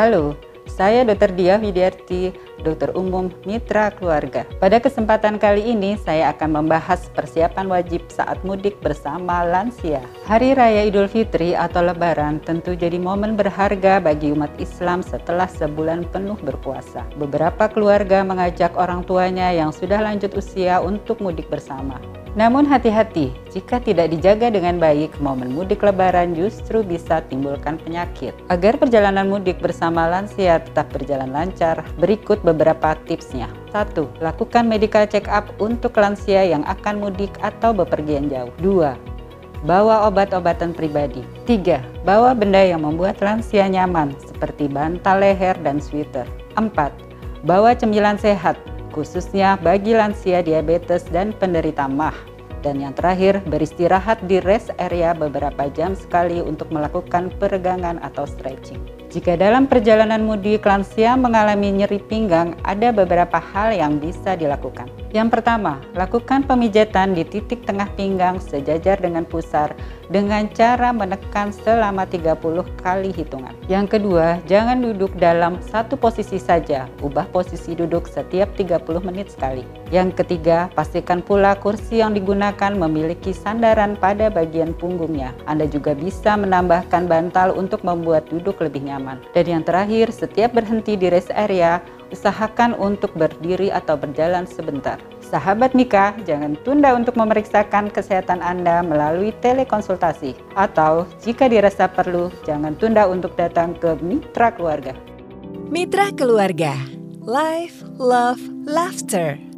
Halo, saya Dr. Dia Widiarti, dokter umum Mitra Keluarga. Pada kesempatan kali ini saya akan membahas persiapan wajib saat mudik bersama lansia. Hari Raya Idul Fitri atau Lebaran tentu jadi momen berharga bagi umat Islam setelah sebulan penuh berpuasa. Beberapa keluarga mengajak orang tuanya yang sudah lanjut usia untuk mudik bersama. Namun hati-hati, jika tidak dijaga dengan baik, momen mudik lebaran justru bisa timbulkan penyakit. Agar perjalanan mudik bersama lansia tetap berjalan lancar, berikut beberapa tipsnya. 1. Lakukan medical check up untuk lansia yang akan mudik atau bepergian jauh. 2. Bawa obat-obatan pribadi. 3. Bawa benda yang membuat lansia nyaman seperti bantal leher dan sweater. 4. Bawa cemilan sehat khususnya bagi lansia diabetes dan penderita MAH. Dan yang terakhir, beristirahat di rest area beberapa jam sekali untuk melakukan peregangan atau stretching. Jika dalam perjalanan mudik lansia mengalami nyeri pinggang, ada beberapa hal yang bisa dilakukan. Yang pertama, lakukan pemijatan di titik tengah pinggang sejajar dengan pusar dengan cara menekan selama 30 kali hitungan. Yang kedua, jangan duduk dalam satu posisi saja, ubah posisi duduk setiap 30 menit sekali. Yang ketiga, pastikan pula kursi yang digunakan memiliki sandaran pada bagian punggungnya. Anda juga bisa menambahkan bantal untuk membuat duduk lebih nyaman nyaman. Dan yang terakhir, setiap berhenti di rest area, usahakan untuk berdiri atau berjalan sebentar. Sahabat Mika, jangan tunda untuk memeriksakan kesehatan Anda melalui telekonsultasi. Atau jika dirasa perlu, jangan tunda untuk datang ke Mitra Keluarga. Mitra Keluarga, Life, Love, Laughter.